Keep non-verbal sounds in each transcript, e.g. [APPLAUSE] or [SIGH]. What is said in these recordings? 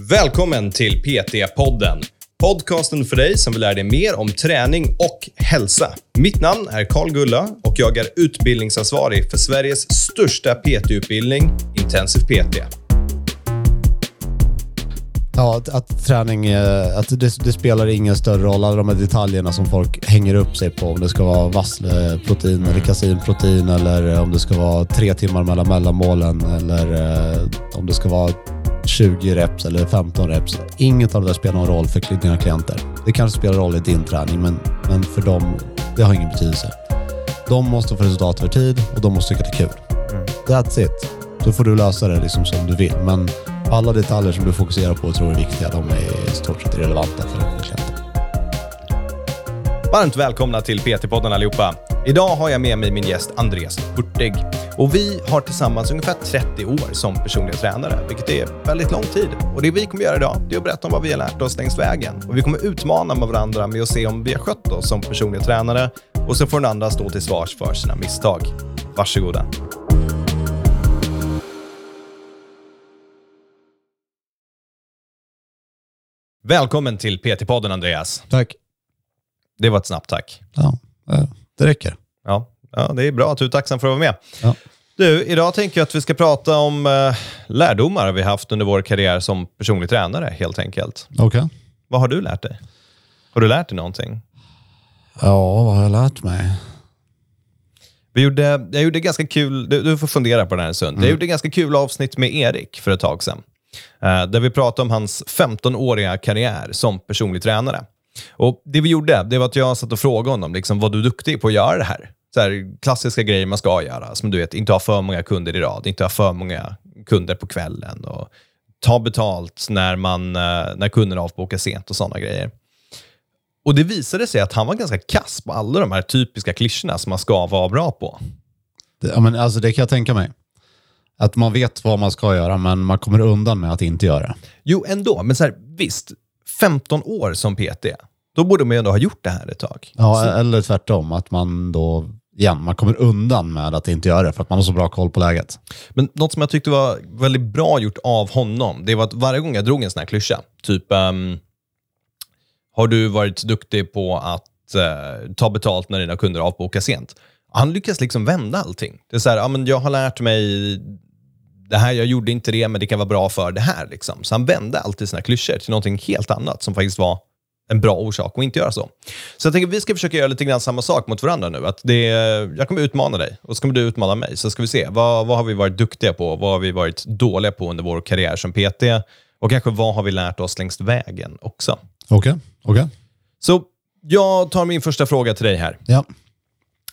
Välkommen till PT-podden. Podcasten för dig som vill lära dig mer om träning och hälsa. Mitt namn är Karl Gulla och jag är utbildningsansvarig för Sveriges största PT-utbildning, Intensiv PT. Ja, att, att träning, eh, att det, det, spelar ingen större roll. Alla de här detaljerna som folk hänger upp sig på. Om det ska vara vassleprotein eller kasinprotein eller om det ska vara tre timmar mellan mellanmålen eller eh, om det ska vara 20 reps eller 15 reps. Inget av det där spelar någon roll för dina klienter. Det kanske spelar roll i din träning, men, men för dem, det har ingen betydelse. De måste få resultat över tid och de måste tycka det är kul. Mm. That's it. Då får du lösa det liksom som du vill. Men alla detaljer som du fokuserar på och tror är viktiga, de är i stort sett irrelevanta för dina klienter. Varmt välkomna till PT-podden allihopa. Idag har jag med mig min gäst Andreas Hurtig. Och vi har tillsammans ungefär 30 år som personliga tränare, vilket är väldigt lång tid. Och det vi kommer göra idag, det är att berätta om vad vi har lärt oss längs vägen. Och vi kommer utmana med varandra med att se om vi har skött oss som personliga tränare. Och så får den andra stå till svars för sina misstag. Varsågoda. Välkommen till PT-podden Andreas. Tack. Det var ett snabbt tack. Ja, det räcker. Ja, ja det är bra att du är tacksam för att vara med. Ja. Du, idag tänker jag att vi ska prata om eh, lärdomar vi haft under vår karriär som personlig tränare, helt enkelt. Okej. Okay. Vad har du lärt dig? Har du lärt dig någonting? Ja, vad har jag lärt mig? Vi gjorde, jag gjorde ganska kul, du, du får fundera på den här en stund. Mm. Jag gjorde ganska kul avsnitt med Erik för ett tag sedan. Eh, där vi pratade om hans 15-åriga karriär som personlig tränare. Och Det vi gjorde det var att jag satt och frågade honom, liksom, var du duktig på att göra det här? Så här, klassiska grejer man ska göra, som du vet, inte ha för många kunder i rad, inte ha för många kunder på kvällen och ta betalt när, man, eh, när kunderna avbokar sent och sådana grejer. Och det visade sig att han var ganska kass på alla de här typiska klyschorna som man ska vara bra på. Det, ja, men alltså det kan jag tänka mig. Att man vet vad man ska göra, men man kommer undan med att inte göra. Jo, ändå. Men så här, visst, 15 år som PT, då borde man ju ändå ha gjort det här ett tag. Ja, så. eller tvärtom, att man då igen, man kommer undan med att inte göra det för att man har så bra koll på läget. Men något som jag tyckte var väldigt bra gjort av honom, det var att varje gång jag drog en sån här klyscha, typ um, har du varit duktig på att uh, ta betalt när dina kunder avbokar sent? Han lyckas liksom vända allting. Det är så här, ja, men jag har lärt mig det här, jag gjorde inte det, men det kan vara bra för det här. Liksom. Så han vände alltid sina klyschor till någonting helt annat som faktiskt var en bra orsak att inte göra så. Så jag tänker att vi ska försöka göra lite grann samma sak mot varandra nu. Att det, jag kommer utmana dig och så kommer du utmana mig. Så ska vi se, vad, vad har vi varit duktiga på? Vad har vi varit dåliga på under vår karriär som PT? Och kanske vad har vi lärt oss längs vägen också? Okej. Okay. okay. Så jag tar min första fråga till dig här. Ja.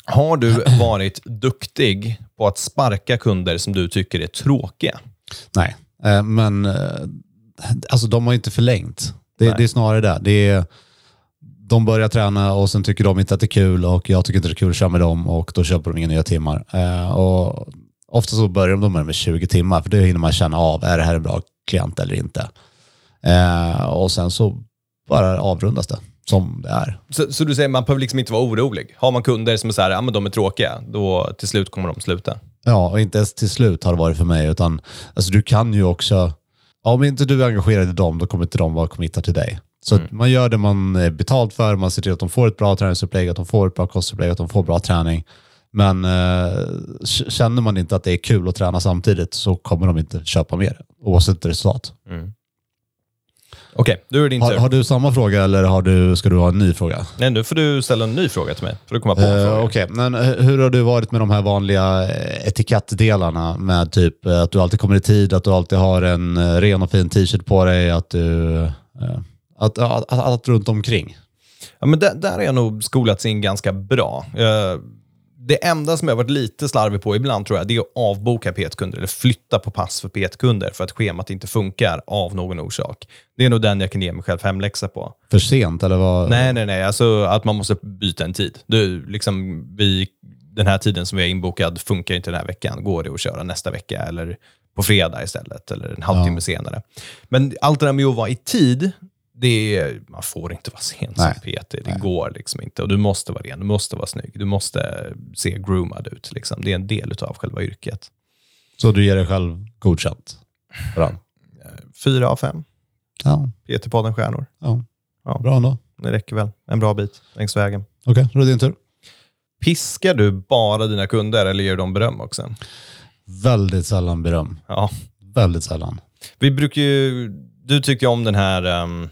Har du varit duktig på att sparka kunder som du tycker är tråkiga? Nej, eh, men eh, alltså de har inte förlängt. Det, det är snarare det. det är, de börjar träna och sen tycker de inte att det är kul och jag tycker inte det är kul att köra med dem och då köper de inga nya timmar. Eh, och ofta så börjar de med 20 timmar för då hinner man känna av, är det här en bra klient eller inte? och sen så bara avrundas det som det är. Så, så du säger man behöver liksom inte vara orolig? Har man kunder som är så här, ja men de är tråkiga, då till slut kommer de sluta? Ja, och inte ens till slut har det varit för mig, utan alltså, du kan ju också, om inte du är engagerad i dem, då kommer inte de vara committade till dig. Så mm. man gör det man är betalt för, man ser till att de får ett bra träningsupplägg, att de får ett bra kostupplägg, att de får bra träning. Men eh, känner man inte att det är kul att träna samtidigt så kommer de inte köpa mer, oavsett resultat. Mm. Okej, då är det din har. Har du samma fråga eller har du, ska du ha en ny fråga? Nej, nu får du ställa en ny fråga till mig. Får du komma på uh, Okej, okay. men hur har du varit med de här vanliga eh, etikettdelarna med typ att du alltid kommer i tid, att du alltid har en ren och fin t-shirt på dig, att du... Uh, att, att, att, allt runt omkring? Ja, men där, där har jag nog skolats in ganska bra. Uh, det enda som jag varit lite slarvig på ibland tror jag, det är att avboka PT-kunder eller flytta på pass för PT-kunder för att schemat inte funkar av någon orsak. Det är nog den jag kan ge mig själv hemläxa på. För sent eller vad? Nej, nej, nej. Alltså att man måste byta en tid. Du, liksom, vi, den här tiden som vi är inbokad funkar inte den här veckan. Går det att köra nästa vecka eller på fredag istället eller en halvtimme ja. senare. Men allt det där med att vara i tid, det är, man får inte vara sen som PT. Det Nej. går liksom inte. Och du måste vara ren, du måste vara snygg, du måste se groomad ut. Liksom. Det är en del av själva yrket. Så du ger dig själv godkänt? Bra. Fyra av fem. Ja, PT-podden Stjärnor. ja. Ja. Bra ändå. Det räcker väl en bra bit längs vägen. Okej, då är det din tur. Piskar du bara dina kunder eller ger du dem beröm också? Väldigt sällan beröm. Ja. Väldigt sällan. Vi brukar ju, du tyckte ju om den här, um,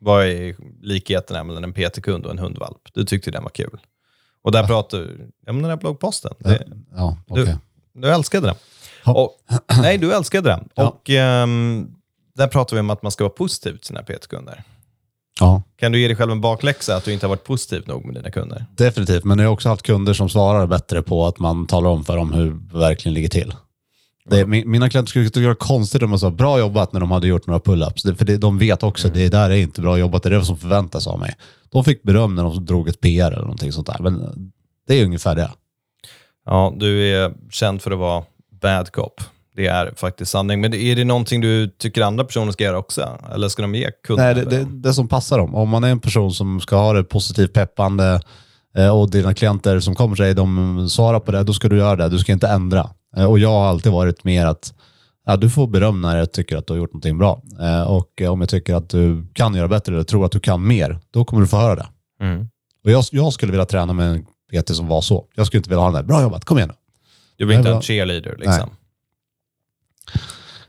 vad är likheten här mellan en PT-kund och en hundvalp? Du tyckte den var kul. Och där pratade du, ja men den här bloggposten. Det, Ja, okej. du, du älskade den. Ja. Och, [CLEARS THROAT] nej, du älskade den. Ja. Och ehm, där pratar vi om att man ska vara positiv till sina PT-kunder. Ja, Kan du ge dig själv en bakläxa att du inte har varit positiv nog med dina kunder? definitivt. Men jag har också haft kunder som svarar bättre på att man talar om för dem hur det verkligen ligger till. Det, min- mina klienter skulle tycka det var konstigt om jag sa bra jobbat när de hade gjort några pull-ups. För det, de vet också, det där är inte bra jobbat, det är det som förväntas av mig. De fick beröm när de drog ett PR eller någonting sånt där. Men det är ungefär det. Ja, du är känd för att vara bad cop. Det är faktiskt sanning. Men är det någonting du tycker andra personer ska göra också? Eller ska de ge kunderna Nej, det, det, det som passar dem. Om man är en person som ska ha det positivt peppande eh, och dina klienter som kommer till dig, de svarar på det, då ska du göra det. Du ska inte ändra. Eh, Och jag har alltid varit mer att ja, du får beröm när jag tycker att du har gjort någonting bra. Eh, Och eh, om jag tycker att du kan göra bättre eller tror att du kan mer, då kommer du få höra det. Mm. Och jag, jag skulle vilja träna med en PT som var så. Jag skulle inte vilja ha den där, bra jobbat, kom igen nu. Du vill inte ha en cheerleader liksom?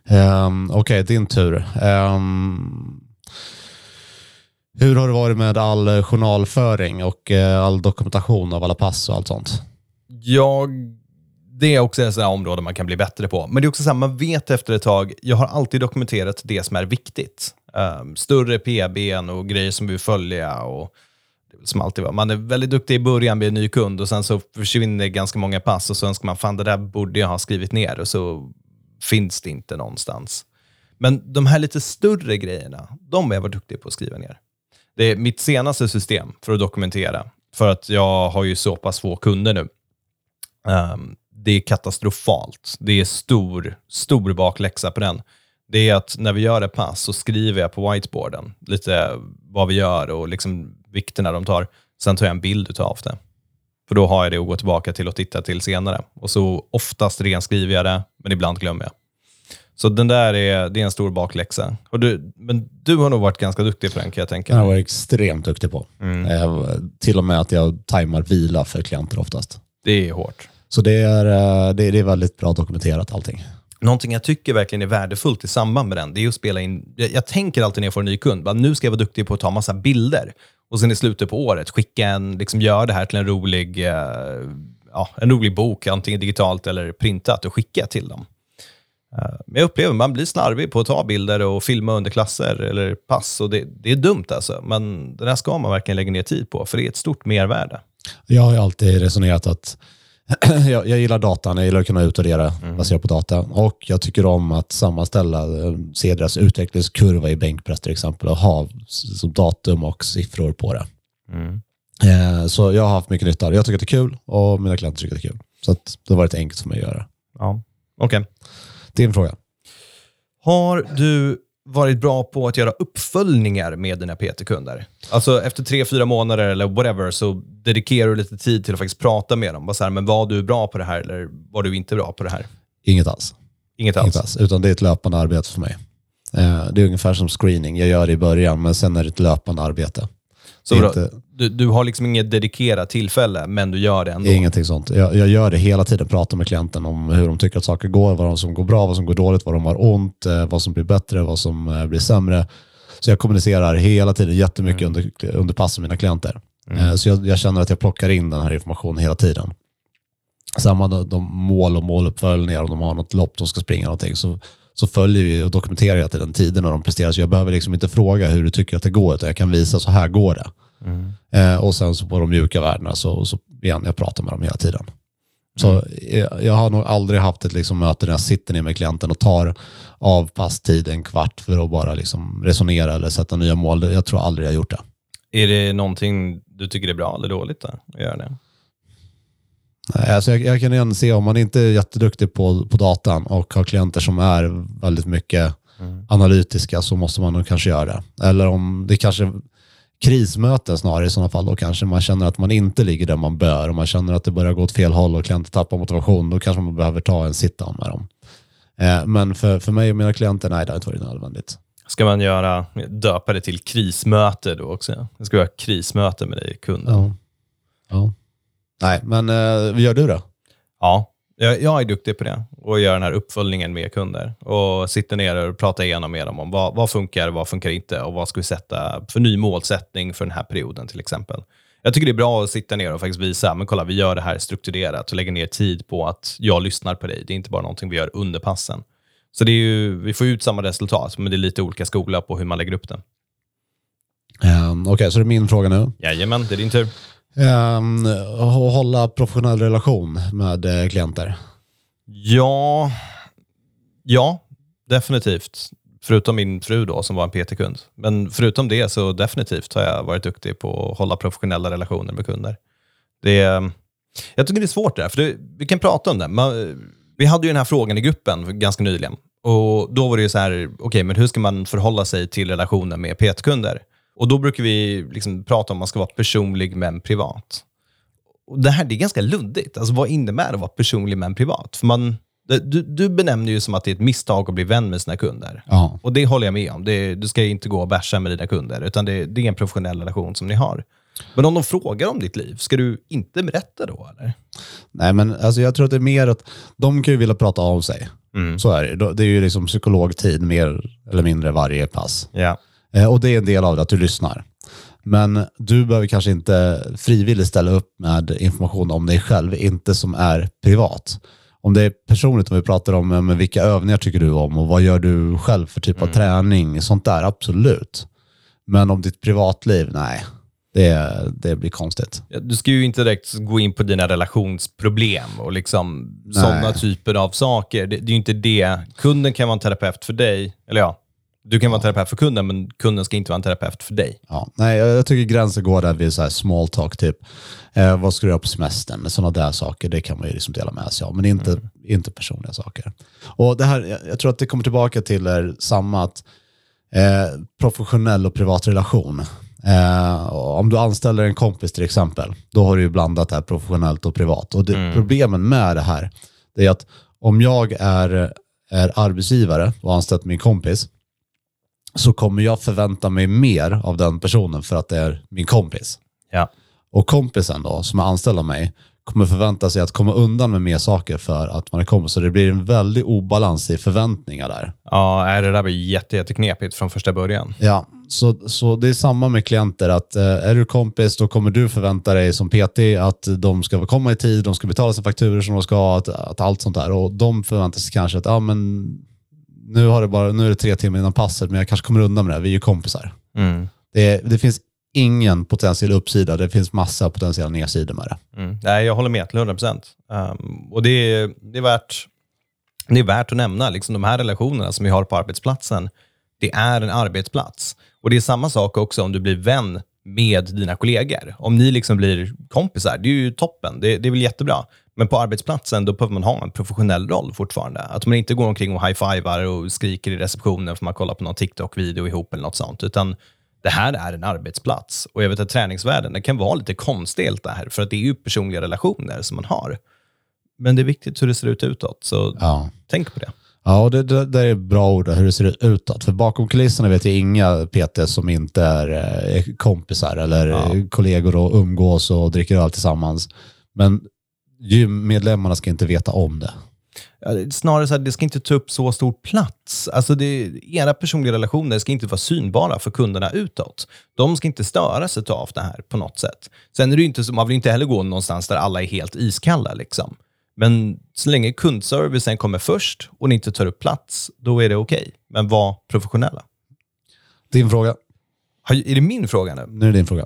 Um, Okej, din tur. Ehm, hur har det varit med all journalföring och all dokumentation av alla pass och allt sånt? Jag, det är också ett sådant område man kan bli bättre på. Men det är också så här, man vet efter ett tag, jag har alltid dokumenterat det som är viktigt. Um, större PBn och grejer som vi vill följa. Och som alltid var. Man är väldigt duktig i början med en ny kund och sen så försvinner ganska många pass och så önskar man, fan det där borde jag ha skrivit ner och så finns det inte någonstans. Men de här lite större grejerna, de har jag varit duktig på att skriva ner. Det är mitt senaste system för att dokumentera. För att jag har ju så pass få kunder nu. Um, det är katastrofalt. Det är stor, stor bakläxa på den. Det är att när vi gör ett pass så skriver jag på whiteboarden lite vad vi gör och liksom vikterna de tar. Sen tar jag en bild av det. För då har jag det att gå tillbaka till och titta till senare. Och så oftast renskriver jag det, men ibland glömmer jag. Så den där är, det är en stor bakläxa. Och du, men du har nog varit ganska duktig på den kan jag tänka. Jag varit extremt duktig på. Eh, till och med att jag tajmar vila för klienter oftast. Det är hårt. Så det är, eh, det, det är väldigt bra dokumenterat allting. Någonting jag tycker verkligen är värdefullt i samband med den, det är att spela in... Jag, jag tänker alltid när jag får en ny kund, bara, nu ska jag vara duktig på att ta massa bilder. Och sen i slutet på året skicka en, liksom gör det här till en rolig, eh, ja, en rolig bok, antingen digitalt eller printat, och skicka till dem. Eh, men jag upplever att man blir slarvig på att ta bilder och filma under klasser eller pass. Och det, det är dumt alltså, men det där ska man verkligen lägga ner tid på, för det är ett stort mervärde. Jag har alltid resonerat att [CLEARS THROAT] jag, jag gillar datan, jag gillar att kunna utvärdera baserat på data. Och jag tycker om att sammanställa, eh, se deras utvecklingskurva i bänkpress till exempel och ha som datum och siffror på det. Eh, Så jag har haft mycket nytta av det. Jag tycker att det är kul och mina klienter tycker att det är kul. Så det har varit enkelt för mig att göra. Ja. Okej. Din fråga. Har du varit bra på att göra uppföljningar med dina PT-kunder? Alltså efter tre, fyra månader eller whatever så dedikerar du lite tid till att faktiskt prata med dem. Bara så här, men var du bra på det här eller var du inte bra på det här? Inget alls. Inget alls? Inget alls. Utan det är ett löpande arbete för mig. Eh, Det är ungefär som screening. Jag gör det i början, men sen är det ett löpande arbete. Så inte- du, du har liksom inget dedikerat tillfälle, men du gör det ändå? Ingenting sånt. Jag, jag gör det hela tiden, pratar med klienten om hur de tycker att saker går, vad som går bra, vad som går dåligt, vad de har ont, eh, vad som blir bättre, vad som eh, blir sämre. Så jag kommunicerar hela tiden jättemycket under, under passen med mina klienter. Eh, Så jag, jag känner att jag plockar in den här informationen hela tiden. Samma de mål och måluppföljningar, om de har något lopp de ska springa någonting, så, så följer vi och dokumenterar den tiden när de presterar. Så jag behöver liksom inte fråga hur du tycker att det går, utan jag kan visa så här går det. Eh, och sen så på de mjuka värdena så, så igen, jag pratar med dem hela tiden. Så jag, jag har nog aldrig haft ett liksom, möte där jag sitter ner med klienten och tar av passtid en kvart för att bara liksom, resonera eller sätta nya mål. Jag tror aldrig jag gjort det. Är det någonting du tycker är bra eller dåligt då, att göra det? Nej, Alltså jag, jag kan igen se om man inte är jätteduktig på, på datan och har klienter som är väldigt mycket analytiska så måste man nog kanske göra det. Eller om det kanske krismöten snarare i sådana fall, då kanske man känner att man inte ligger där man bör och man känner att det börjar gå åt fel håll och klienter tappar motivation, då kanske man behöver ta en sit-down med dem. Eh, men för, för mig och mina klienter, nej det har inte varit nödvändigt. Ska man göra, döpa det till krismöte då också? Jag ska göra krismöte med dig, kunden. Ja. ja. Nej, men eh, gör du det? Ja, jag, jag är duktig på det och gör den här uppföljningen med kunder och sitter ner och pratar igenom med dem om vad, vad funkar, vad funkar inte och vad ska vi sätta för ny målsättning för den här perioden till exempel. Jag tycker det är bra att sitta ner och faktiskt visa, men kolla, vi gör det här strukturerat och lägger ner tid på att jag lyssnar på dig. Det är inte bara någonting vi gör under passen. Så det är ju, vi får ut samma resultat, men det är lite olika skola på hur man lägger upp det. Um, Okej, okay, så det är min fråga nu. Jajamän, det är din tur. Um, hålla professionell relation med eh, klienter? Ja, ja, definitivt. Förutom min fru då, som var en PT-kund. Men förutom det så definitivt har jag varit duktig på att hålla professionella relationer med kunder. Det, jag tycker det är svårt det där, för det, vi kan prata om det. Man, vi hade ju den här frågan i gruppen ganska nyligen. Och Då var det ju så här, okej, okay, men hur ska man förhålla sig till relationen med PT-kunder? Och Då brukar vi liksom prata om att man ska vara personlig men privat. Och det här det är ganska luddigt. Alltså, vad innebär det att vara personlig men privat? För man, du, du benämner ju som att det är ett misstag att bli vän med sina kunder. Ja. Och det håller jag med om. Det, du ska inte gå och bärsa med dina kunder, utan det, det, är en professionell relation som ni har. Men om de frågar om ditt liv, ska du inte berätta då? Eller? Nej, men alltså, jag tror att det är mer att de kan ju vilja prata av sig. Mm. Så är det. Det är ju liksom psykologtid mer eller mindre varje pass. Ja. Eh, och det är en del av det, att du lyssnar. Men du behöver kanske inte frivilligt ställa upp med information om dig själv, inte som är privat. Om det är personligt, om vi pratar om men vilka övningar tycker du om och vad gör du själv för typ av mm. träning, sånt där, absolut. Men om ditt privatliv, nej. Det, det blir konstigt. Du ska ju inte direkt gå in på dina relationsproblem och liksom sådana typer av saker. Det, det är ju inte det. Kunden kan vara en terapeut för dig, eller ja, du kan vara terapeut för kunden, men kunden ska inte vara en terapeut för dig. Ja, nej, jag tycker gränsen går där vid så här small talk, typ. Eh, vad ska du göra på semestern? Sådana där saker, det kan man ju liksom dela med sig av, men inte, mm. inte personliga saker. Och det här, jag, jag tror att det kommer tillbaka till är samma, att eh, professionell och privat relation. Eh, om du anställer en kompis till exempel, då har du ju blandat det här professionellt och privat. Och det, mm. Problemen med det här, det är att om jag är, är arbetsgivare och anställt min kompis, så kommer jag förvänta mig mer av den personen för att det är min kompis. Ja. Och kompisen då, som är anställd av mig, kommer förvänta sig att komma undan med mer saker för att man är kompis. Så det blir en väldig obalans i förväntningar där. Ja, det där blir jätte, jätteknepigt från första början. Ja, så, så det är samma med klienter. att eh, Är du kompis, då kommer du förvänta dig som PT att de ska komma i tid, de ska betala sina fakturor som de ska, att, att allt sånt där. Och de förväntar sig kanske att ja, men nu, har det bara, nu är det tre timmar innan passet, men jag kanske kommer undan med det. Vi är ju kompisar. Mm. Det, det finns ingen potentiell uppsida. Det finns massa potentiella nedsidor med det. Mm. Nej, jag håller med till 100 procent. Um, och det är, det, är värt, det är värt att nämna, liksom de här relationerna som vi har på arbetsplatsen, det är en arbetsplats. Och Det är samma sak också om du blir vän med dina kollegor. Om ni liksom blir kompisar, det är ju toppen. Det, det är väl jättebra. Men på arbetsplatsen då behöver man ha en professionell roll fortfarande. Att man inte går omkring och high-fivar och skriker i receptionen för man kollar på någon TikTok-video ihop eller något sånt. Utan det här är en arbetsplats. Och jag vet att träningsvärlden det kan vara lite konstigt det här, för att det är ju personliga relationer som man har. Men det är viktigt hur det ser ut utåt, så ja. tänk på det. Ja, och det, det, det är bra ord, hur det ser ut utåt. För bakom kulisserna vet jag inga PT som inte är eh, kompisar eller ja. kollegor och umgås och dricker öl tillsammans. Men gymmedlemmarna ska inte veta om det. Snarare så här, det ska inte ta upp så stor plats. Alltså det, era personliga relationer ska inte vara synbara för kunderna utåt. De ska inte störa sig av det här på något sätt. Sen är det inte man vill inte heller gå någonstans där alla är helt iskalla. Liksom. Men så länge kundservicen kommer först och ni inte tar upp plats, då är det okej. Okay. Men var professionella. Din fråga. Är det min fråga nu? Nu är det din fråga.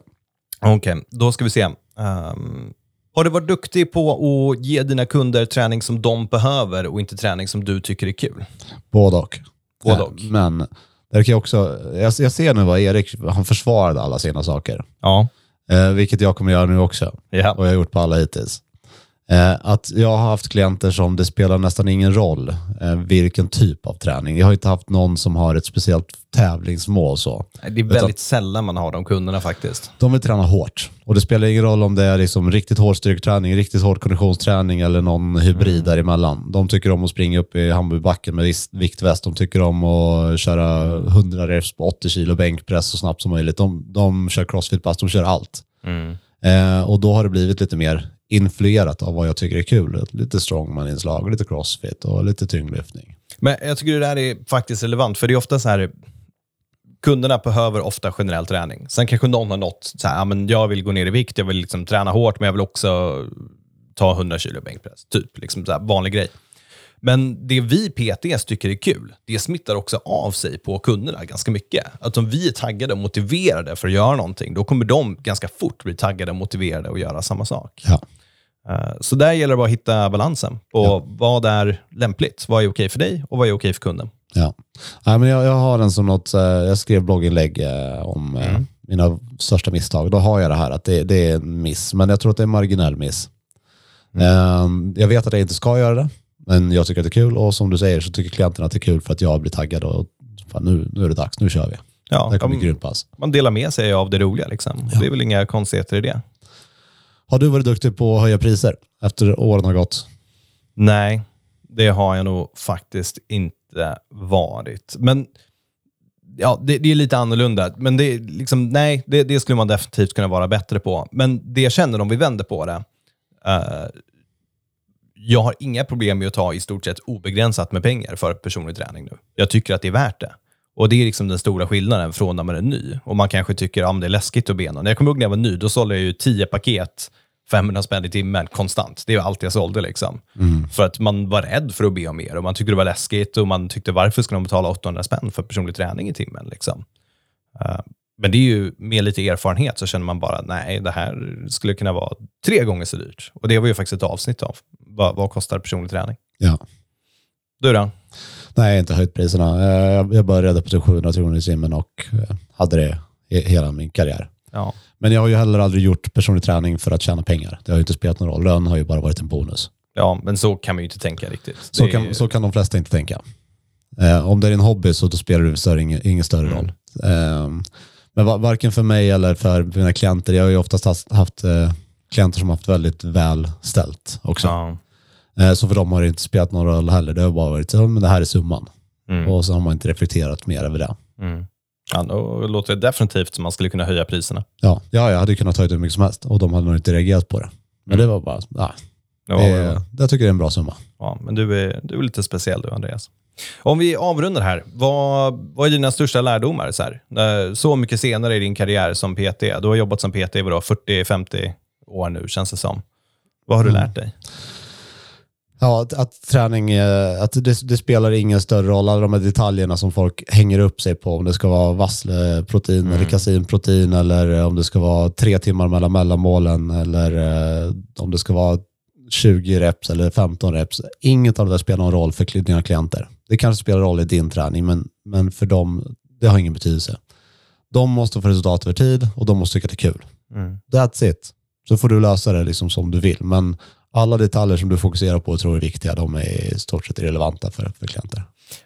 Okej, okay, då ska vi se. Um, har du varit duktig på att ge dina kunder träning som de behöver och inte träning som du tycker är kul? Både och. Både och. Men det kan också, jag, jag ser nu vad Erik, han försvarade alla sina saker. Ja. Eh, vilket jag kommer göra nu också. Ja. Och jag har gjort på alla hittills. Eh, att jag har haft klienter som det spelar nästan ingen roll eh, vilken typ av träning. Jag har inte haft någon som har ett speciellt tävlingsmål. Så. Det är väldigt sällan man har de kunderna faktiskt. De vill träna hårt. Och det spelar ingen roll om det är liksom riktigt hård styrketräning, riktigt hård konditionsträning eller någon hybrid mm. däremellan. De tycker om att springa upp i Hammarbybacken med viktväst. De tycker om att köra 100 reps på 80 kilo bänkpress så snabbt som möjligt. De, de kör crossfit-pass, de kör allt. Mm. Eh, och då har det blivit lite mer influerat av vad jag tycker är kul. Lite strongman-inslag, lite crossfit och lite tyngdlyftning. Men jag tycker det där är faktiskt relevant, för det är ofta så här, kunderna behöver ofta generell träning. Sen kanske någon har nått, så här, men jag vill gå ner i vikt, jag vill liksom träna hårt, men jag vill också ta 100 kilo bänkpress. Typ, liksom så här, vanlig grej. Men det vi PTS tycker är kul, det smittar också av sig på kunderna ganska mycket. Att om vi är taggade och motiverade för att göra någonting, då kommer de ganska fort bli taggade och motiverade att göra samma sak. Ja. Eh, så där gäller det bara att hitta balansen på ja. vad är lämpligt. Vad är okej för dig och vad är okej för kunden? Ja. ja men jag, jag har den som något, eh, jag skrev blogginlägg eh, om mm. mina största misstag. Då har jag det här att det, det, är en miss, men jag tror att det är en marginell miss. Mm. Jag vet att jag inte ska göra det, men jag tycker att det är kul och som du säger så tycker klienterna att det är kul för att jag blir taggad och fan, nu, nu är det dags, nu kör vi. Ja, det kommer bli grymt pass. Man delar med sig av det roliga. Liksom. Ja. Det är väl inga konstigheter i det. Har du varit duktig på att höja priser efter åren har gått? Nej, det har jag nog faktiskt inte varit. Men ja, det, det är lite annorlunda. Men det, liksom, nej, det, det, skulle man definitivt kunna vara bättre på. Men det jag känner om vi vänder på det, uh, jag har inga problem med att ta i stort sett obegränsat med pengar för personlig träning nu. Jag tycker att det är värt det. Och Det är liksom den stora skillnaden från när man är ny. Och Man kanske tycker att ja, det är läskigt att bena. När Jag kommer ihåg när jag var ny, då sålde jag ju 10 paket 500 spänn i timmen konstant. Det är allt jag sålde. Liksom. Mm. För att man var rädd för att be om mer och man tyckte det var läskigt och man tyckte varför ska de betala 800 spänn för personlig träning i timmen? Liksom. Uh, men det är ju med lite erfarenhet så känner man bara, nej, det här skulle kunna vara tre gånger så dyrt. Och det var ju faktiskt ett avsnitt av. Vad, vad kostar personlig träning? Ja. Du då? Nej, jag har inte höjt priserna. Jag började på 700 kronor i timmen och eh, hade det hela min karriär. Ja. Men jag har ju heller aldrig gjort personlig träning för att tjäna pengar. Det har ju inte spelat någon roll. Lön har ju bara varit en bonus. Ja, men så kan man ju inte tänka riktigt. Så, kan, så kan de flesta inte tänka. Eh, om det är en hobby så då spelar det större, ingen, ingen större mm. roll. Eh, men varken för mig eller för mina klienter. Jag har ju oftast haft, haft eh, klienter som haft väldigt väl ställt också. Ja. Eh, så för dem har det inte spelat någon roll heller. Det har bara varit, men det här är summan. Mm. Och så har man inte reflekterat mer över det. Mm. Ja, då låter det definitivt som man skulle kunna höja priserna. Ja, ja jag hade kunnat ta ut hur mycket som helst och de hade nog inte reagerat på det. Men mm. det var bara. Ja, det, ja. Jag tycker det är en bra summa. Ja, men du är, du är lite speciell du, Andreas. Om vi avrundar här, vad, vad är dina största lärdomar? Så, här? Så mycket senare i din karriär som PT, du har jobbat som PT i 40-50 år nu, känns det som. Vad har du mm. lärt dig? Ja, att, att träning, att det, det, spelar ingen större roll, alla de här detaljerna som folk hänger upp sig på, om det ska vara vassleprotein mm. eller kasinprotein eller om det ska vara tre timmar mellan mellanmålen eller eh, om det ska vara 20 reps eller 15 reps. Inget av det där spelar någon roll för dina klienter. Det kanske spelar roll i din träning, men, men för dem, det har ingen betydelse. De måste få resultat över tid och de måste tycka att det är kul. Mm. That's it. Så får du lösa det liksom som du vill. Men alla detaljer som du fokuserar på och tror är viktiga, de är i stort sett irrelevanta för, för klienter.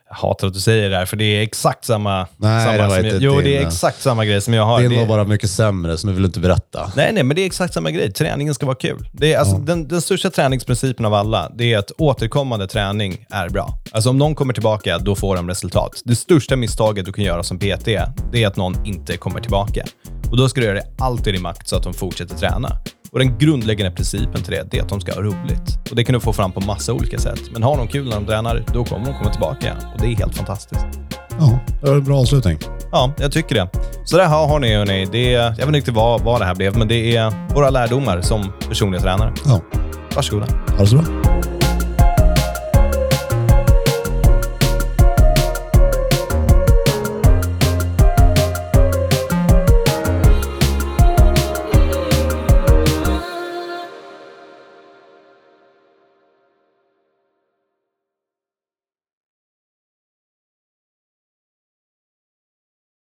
Jag hatar att du säger det där, för det är exakt samma... Nej, samma det var inte jag, Jo, det är exakt samma grej som jag har. Din var bara mycket sämre, så nu vill du inte berätta. Nej, nej, men det är exakt samma grej. Träningen ska vara kul. Det är, alltså, ja. den, den största träningsprincipen av alla, det är att återkommande träning är bra. Alltså om någon kommer tillbaka, då får de resultat. Det största misstaget du kan göra som PT, det är att någon inte kommer tillbaka. Och Då ska du göra det allt i din makt så att de fortsätter träna. Och Den grundläggande principen till det är att de ska ha roligt. Och Det kan du få fram på massa olika sätt. Men har de kul när de tränar, då kommer de komma tillbaka. Och Det är helt fantastiskt. Ja, det var en bra avslutning. Ja, jag tycker det. Så där har ni, hörni. Det är, jag vet inte riktigt vad, vad det här blev, men det är våra lärdomar som personliga tränare. Ja. Varsågoda. Ha det så bra.